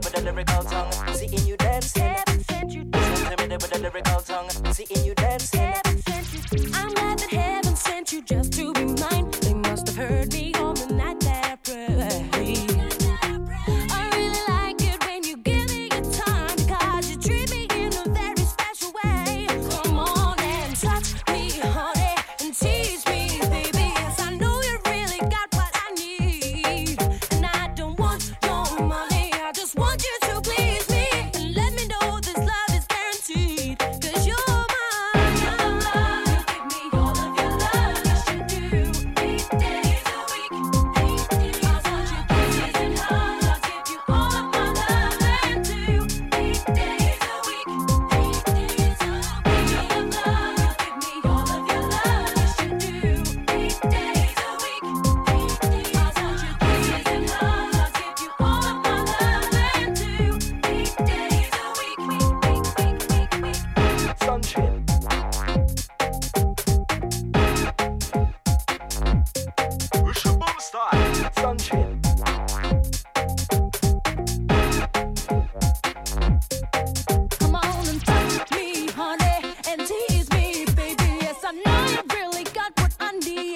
minute with a lyrical tongue, seeing you dancing. Seeing you dancing. and the